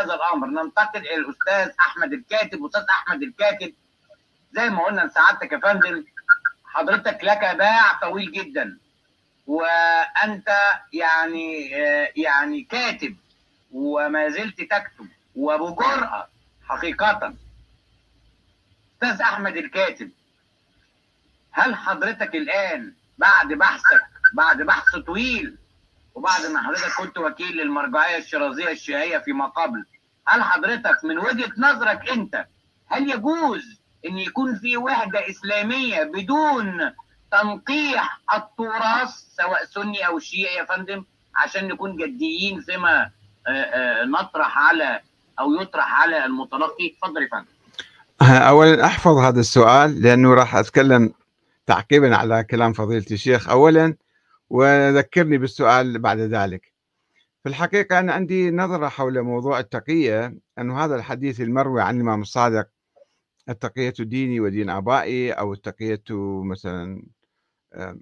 هذا الأمر. ننتقل إلى الأستاذ أحمد الكاتب أستاذ أحمد الكاتب. زي ما قلنا لسعادتك يا فندم حضرتك لك باع طويل جدا. وأنت يعني يعني كاتب وما زلت تكتب وبجرأة حقيقة. أستاذ أحمد الكاتب هل حضرتك الآن بعد بحثك بعد بحث طويل وبعد ما حضرتك كنت وكيل للمرجعية الشرازيه الشيعية فيما قبل هل حضرتك من وجهة نظرك أنت هل يجوز إن يكون في وحدة إسلامية بدون تنقيح التراث سواء سني أو شيعي يا فندم عشان نكون جديين فيما نطرح على أو يطرح على المتلقي؟ اتفضل يا فندم. اولا أحفظ هذا السؤال لأنه راح أتكلم تعقيبا على كلام فضيلة الشيخ. اولا وذكرني بالسؤال بعد ذلك. في الحقيقة أنا عندي نظرة حول موضوع التقية أن هذا الحديث المروي عن الإمام الصادق التقية ديني ودين آبائي أو التقية مثلا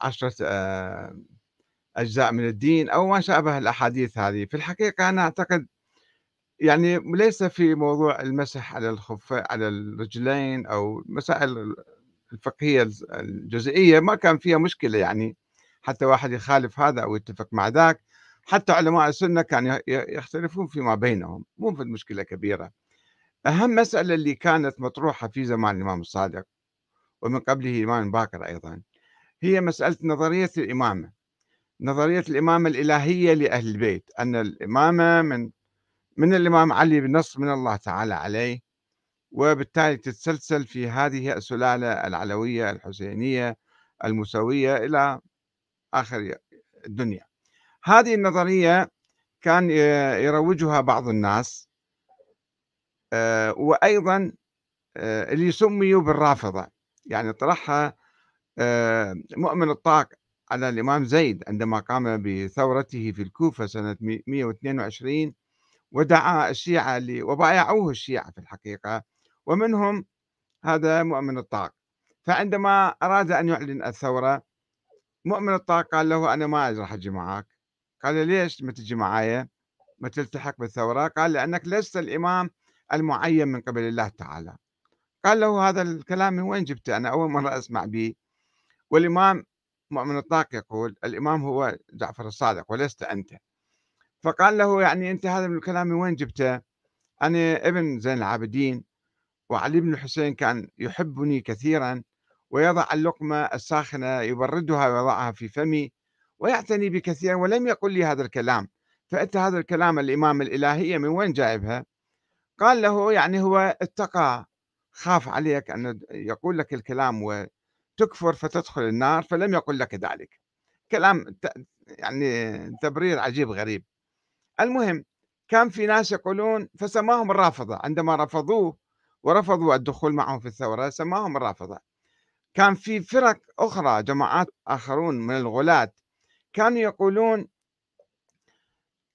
عشرة أجزاء من الدين أو ما شابه الأحاديث هذه. في الحقيقة أنا أعتقد يعني ليس في موضوع المسح على الخف على الرجلين أو مسائل الفقهية الجزئية ما كان فيها مشكلة يعني. حتى واحد يخالف هذا أو يتفق مع ذاك. حتى علماء السنة كانوا يختلفون فيما بينهم مو في المشكلة كبيرة. أهم مسألة اللي كانت مطروحة في زمان الإمام الصادق ومن قبله الإمام باكر أيضا هي مسألة نظرية الإمامة. نظرية الإمامة الإلهية لأهل البيت أن الإمامة من من الإمام علي بنص من الله تعالى عليه وبالتالي تتسلسل في هذه السلالة العلوية الحسينية الموسوية إلى آخر الدنيا. هذه النظرية كان يروجها بعض الناس وأيضا اللي سميوا بالرافضة. يعني طرحها مؤمن الطاق على الإمام زيد عندما قام بثورته في الكوفة سنة 122 ودعا الشيعة وبايعوه الشيعة في الحقيقة. ومنهم هذا مؤمن الطاق. فعندما أراد أن يعلن الثورة مؤمن الطاق قال له أنا ما راح أجي معك قال له ليش ما تجي معايا؟ ما تلتحق بالثورة؟ قال لأنك لست الإمام المعين من قبل الله تعالى. قال له هذا الكلام من وين جبته؟ أنا أول مرة أسمع به. والإمام مؤمن الطاق يقول الإمام هو جعفر الصادق ولست أنت. فقال له يعني أنت هذا الكلام من وين جبته؟ أنا ابن زين العابدين وعلي بن الحسين كان يحبني كثيرا. ويضع اللقمة الساخنة يبردها ويضعها في فمي ويعتني بكثيرا ولم يقل لي هذا الكلام. فأنت هذا الكلام الإمام الإلهية من وين جايبها؟ قال له يعني هو اتقى خاف عليك أن يقول لك الكلام وتكفر فتدخل النار فلم يقل لك ذلك. كلام يعني تبرير عجيب غريب. المهم كان في ناس يقولون فسماهم الرافضة. عندما رفضوه ورفضوا الدخول معهم في الثورة سماهم الرافضة. كان في فرق أخرى جماعات آخرون من الغلاة كانوا يقولون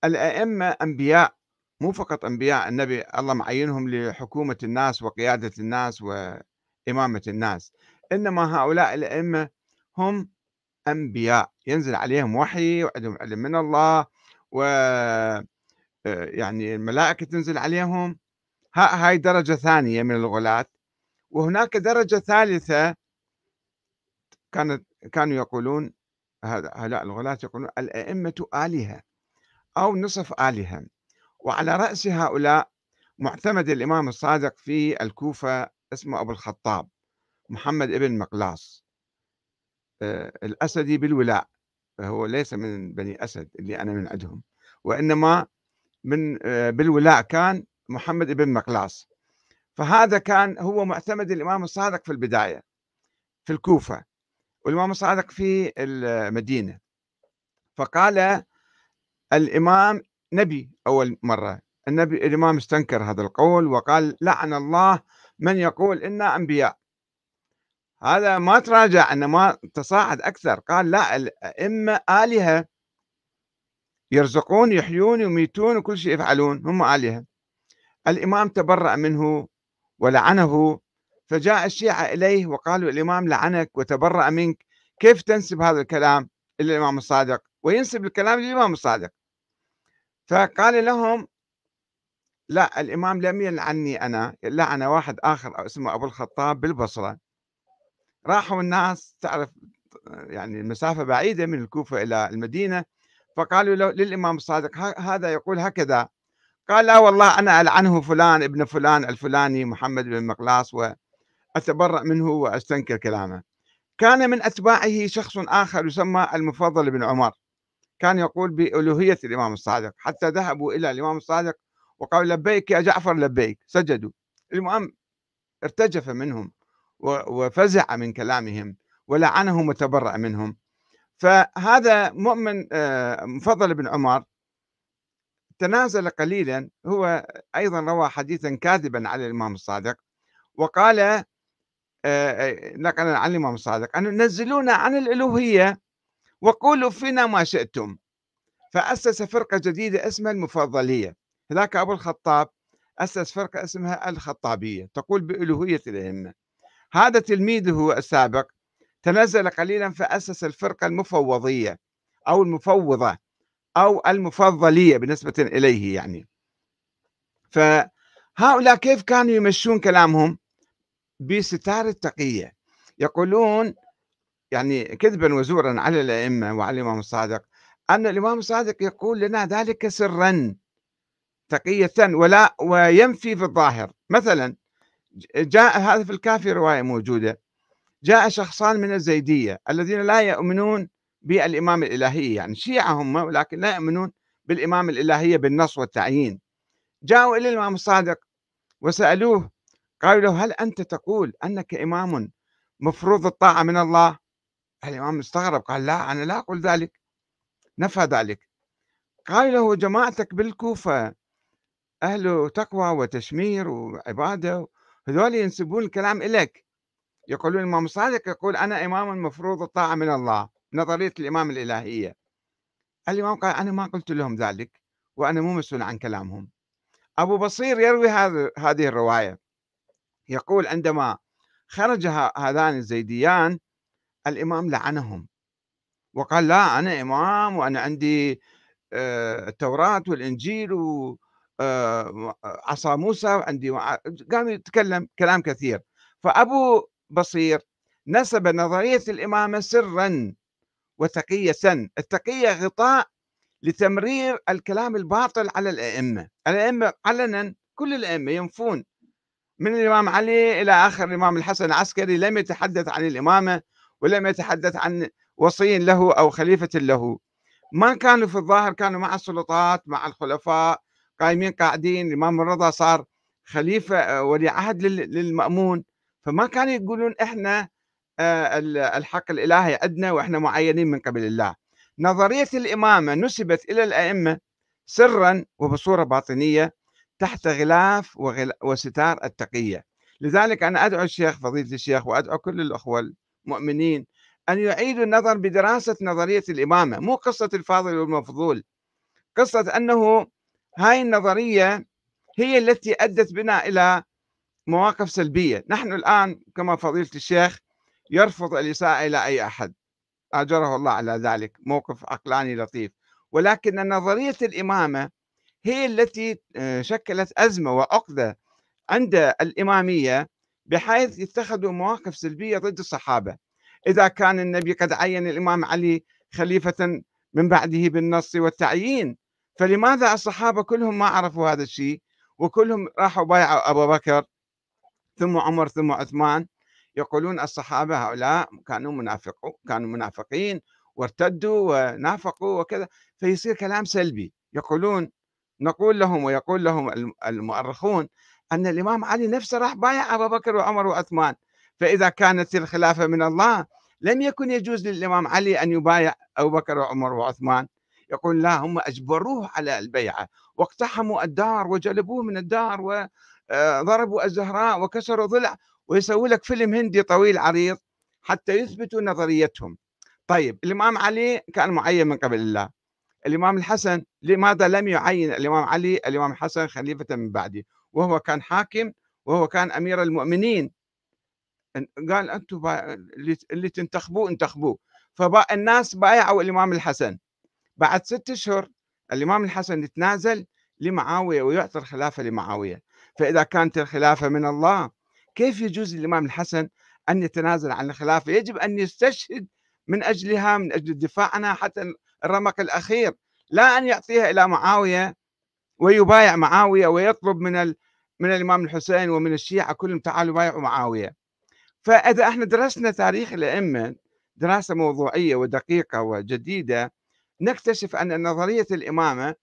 الأئمة أنبياء مو فقط أنبياء النبي الله معينهم لحكومة الناس وقيادة الناس وإمامة الناس إنما هؤلاء الأئمة هم أنبياء ينزل عليهم وحي وعندهم علم من الله و يعني الملائكة تنزل عليهم هاي درجة ثانية من الغلاة وهناك درجة ثالثة كانت كانوا يقولون هؤلاء الغلاة يقولون الأئمة آلهة أو نصف آلهة وعلى رأس هؤلاء معتمد الإمام الصادق في الكوفة اسمه أبو الخطاب محمد ابن مقلاص. الأسدي بالولاء هو ليس من بني أسد اللي أنا من عندهم وإنما من بالولاء كان محمد ابن مقلاص. فهذا كان هو معتمد الإمام الصادق في البداية في الكوفة. والإمام الصادق في المدينة. فقال الإمام نبي أول مرة. النبي الإمام استنكر هذا القول وقال لعن الله من يقول إنا أنبياء. هذا ما تراجع أنه ما تصاعد أكثر. قال لا الأئمة آلهة. يرزقون يحيون يميتون وكل شيء يفعلون هم آلهة. الإمام تبرأ منه ولعنه فجاء الشيعة إليه وقالوا الإمام لعنك وتبرأ منك كيف تنسب هذا الكلام إلى الإمام الصادق؟ وينسب الكلام للإمام الصادق. فقال لهم لا الإمام لم يلعني أنا لعن واحد آخر اسمه أبو الخطاب بالبصرة. راحوا الناس تعرف يعني المسافة بعيدة من الكوفة إلى المدينة فقالوا له للإمام الصادق هذا يقول هكذا قال لا والله أنا ألعنه فلان ابن فلان الفلاني محمد بن مقلاص وأتبرأ منه وأستنكر كلامه. كان من أتباعه شخص آخر يسمى المفضل بن عمر. كان يقول بألوهية الإمام الصادق حتى ذهبوا إلى الإمام الصادق وقالوا لبيك يا جعفر لبيك. سجدوا. المهم ارتجف منهم وفزع من كلامهم ولعنهم وتبرأ منهم. فهذا مؤمن آه، مفضل بن عمر تنازل قليلا. هو أيضا روى حديثا كاذبا على الإمام الصادق وقال آه، آه، نقلا عن الإمام الصادق أن نزلونا عن الألوهية وقولوا فينا ما شئتم. فأسس فرقة جديدة اسمها المفضلية. هذاك أبو الخطاب أسس فرقة اسمها الخطابية تقول بألوهية الأئمة. هذا تلميذه السابق. تنزل قليلا فأسس الفرقة المفوضية أو المفوضة أو المفضلية بالنسبة إليه يعني. فهؤلاء كيف كانوا يمشون كلامهم؟ بستار التقية. يقولون يعني كذبا وزورا على الأئمة وعلى الإمام الصادق أن الإمام الصادق يقول لنا ذلك سرا تقية ولا وينفي في الظاهر. مثلا جاء هذا في الكافي رواية موجودة. جاء شخصان من الزيدية الذين لا يؤمنون بالإمام الإلهية يعني شيعة هم ولكن لا يؤمنون بالإمام الإلهية بالنص والتعيين. جاءوا إلى الإمام الصادق وسألوه قالوا له هل أنت تقول أنك إمام مفروض الطاعة من الله؟ الإمام استغرب قال لا أنا لا أقول ذلك. نفى ذلك. قال له جماعتك بالكوفة أهل تقوى وتشمير وعبادة هذول ينسبون الكلام إليك. يقولون الإمام الصادق يقول أنا إمام مفروض الطاعة من الله نظرية الإمام الإلهية. الإمام قال أنا ما قلت لهم ذلك وأنا مو مسؤول عن كلامهم. أبو بصير يروي هذه الرواية. يقول عندما خرج هذان الزيديان الإمام لعنهم وقال لا أنا إمام وأنا عندي آه، التوراة والإنجيل وعصا آه، موسى وعندي قام يتكلم كلام كثير. فأبو بصير نسب نظرية الإمامة سرا وتقية التقية غطاء لتمرير الكلام الباطل على الأئمة. الأئمة علنا كل الأئمة ينفون. من الإمام علي إلى آخر الإمام الحسن العسكري لم يتحدث عن الإمامة ولم يتحدث عن وصي له أو خليفة له. ما كانوا في الظاهر كانوا مع السلطات مع الخلفاء قايمين قاعدين الإمام الرضا صار خليفة آه، ولي عهد للمأمون. فما كانوا يقولون إحنا آه، الحق الإلهي عندنا وإحنا معينين من قبل الله. نظرية الإمامة نسبت إلى الأئمة سرا وبصورة باطنية. تحت غلاف وستار التقية. لذلك أنا أدعو الشيخ فضيلة الشيخ وأدعو كل الأخوة المؤمنين أن يعيدوا النظر بدراسة نظرية الإمامة مو قصة الفاضل والمفضول. قصة أنه هاي النظرية هي التي أدت بنا إلى مواقف سلبية. نحن الآن كما فضيلة الشيخ يرفض الإساءة إلى أي أحد. أجره الله على ذلك. موقف عقلاني لطيف. ولكن نظرية الإمامة هي التي آه، شكلت أزمة وعقدة عند الإمامية بحيث يتخذوا مواقف سلبية ضد الصحابة. إذا كان النبي قد عين الإمام علي خليفة من بعده بالنص والتعيين فلماذا الصحابة كلهم ما عرفوا هذا الشيء؟ وكلهم راحوا بايعوا أبو بكر ثم عمر ثم عثمان. يقولون الصحابة هؤلاء كانوا منافقون كانوا منافقين وارتدوا ونافقوا وكذا فيصير كلام سلبي. يقولون نقول لهم ويقول لهم المؤرخون أن الإمام علي نفسه راح بايع أبو بكر وعمر وعثمان فإذا كانت الخلافة من الله لم يكن يجوز للإمام علي أن يبايع أبو بكر وعمر وعثمان. يقول لا هم أجبروه على البيعة واقتحموا الدار وجلبوه من الدار وضربوا الزهراء وكسروا ضلع ويسوي لك فيلم هندي طويل عريض حتى يثبتوا نظريتهم. طيب الإمام علي كان معين من قبل الله. الإمام الحسن لماذا لم يعين الإمام علي؟ الإمام الحسن خليفة من بعده وهو كان حاكم وهو كان أمير المؤمنين. قال أنتم اللي تنتخبوه انتخبوه. فالناس بايعوا الإمام الحسن. بعد ست أشهر الإمام الحسن تنازل لمعاوية ويعطي الخلافة لمعاوية. فإذا كانت الخلافة من الله كيف يجوز للإمام الحسن أن يتنازل عن الخلافة؟ يجب أن يستشهد من أجلها من أجل الدفاع عنها حتى الرمق الأخير لا أن يعطيها إلى معاوية ويبايع معاوية ويطلب من. من الإمام الحسين ومن الشيعة كلهم تعالوا بايعوا معاوية فإذا إحنا درسنا تاريخ الأئمة دراسة موضوعية ودقيقة وجديدة نكتشف أن نظرية الإمامة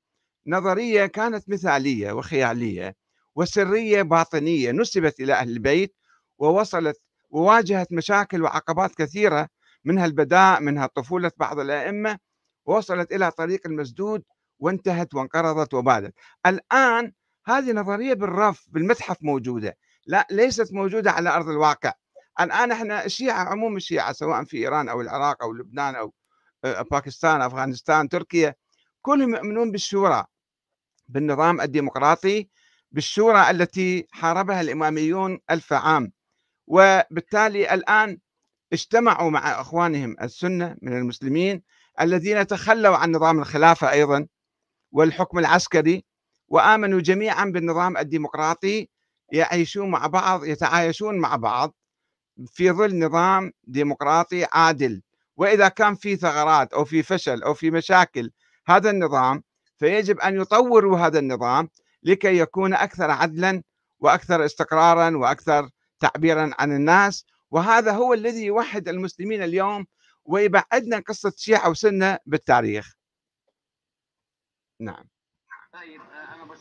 نظرية كانت مثالية وخيالية وسرية باطنية نسبت إلى أهل البيت ووصلت وواجهت مشاكل وعقبات كثيرة منها البداء منها طفولة بعض الأئمة وصلت إلى طريق المسدود وانتهت وانقرضت وبادت الآن هذه نظرية بالرف بالمتحف موجودة. لا ليست موجودة على أرض الواقع. الآن إحنا الشيعة عموم الشيعة سواء في إيران أو العراق أو لبنان أو آه، باكستان أفغانستان تركيا. كلهم يؤمنون بالشورى بالنظام الديمقراطي بالشورى التي حاربها الإماميون ألف عام. وبالتالي الآن اجتمعوا مع إخوانهم السنة من المسلمين الذين تخلوا عن نظام الخلافة أيضا والحكم العسكري وآمنوا جميعا بالنظام الديمقراطي يعيشون مع بعض يتعايشون مع بعض في ظل نظام ديمقراطي عادل. وإذا كان في ثغرات أو في فشل أو في مشاكل هذا النظام فيجب أن يطوروا هذا النظام لكي يكون أكثر عدلا وأكثر استقرارا وأكثر تعبيرا عن الناس. وهذا هو الذي يوحد المسلمين اليوم ويبعدنا قصة شيعة وسنة بالتاريخ. نعم. طيب.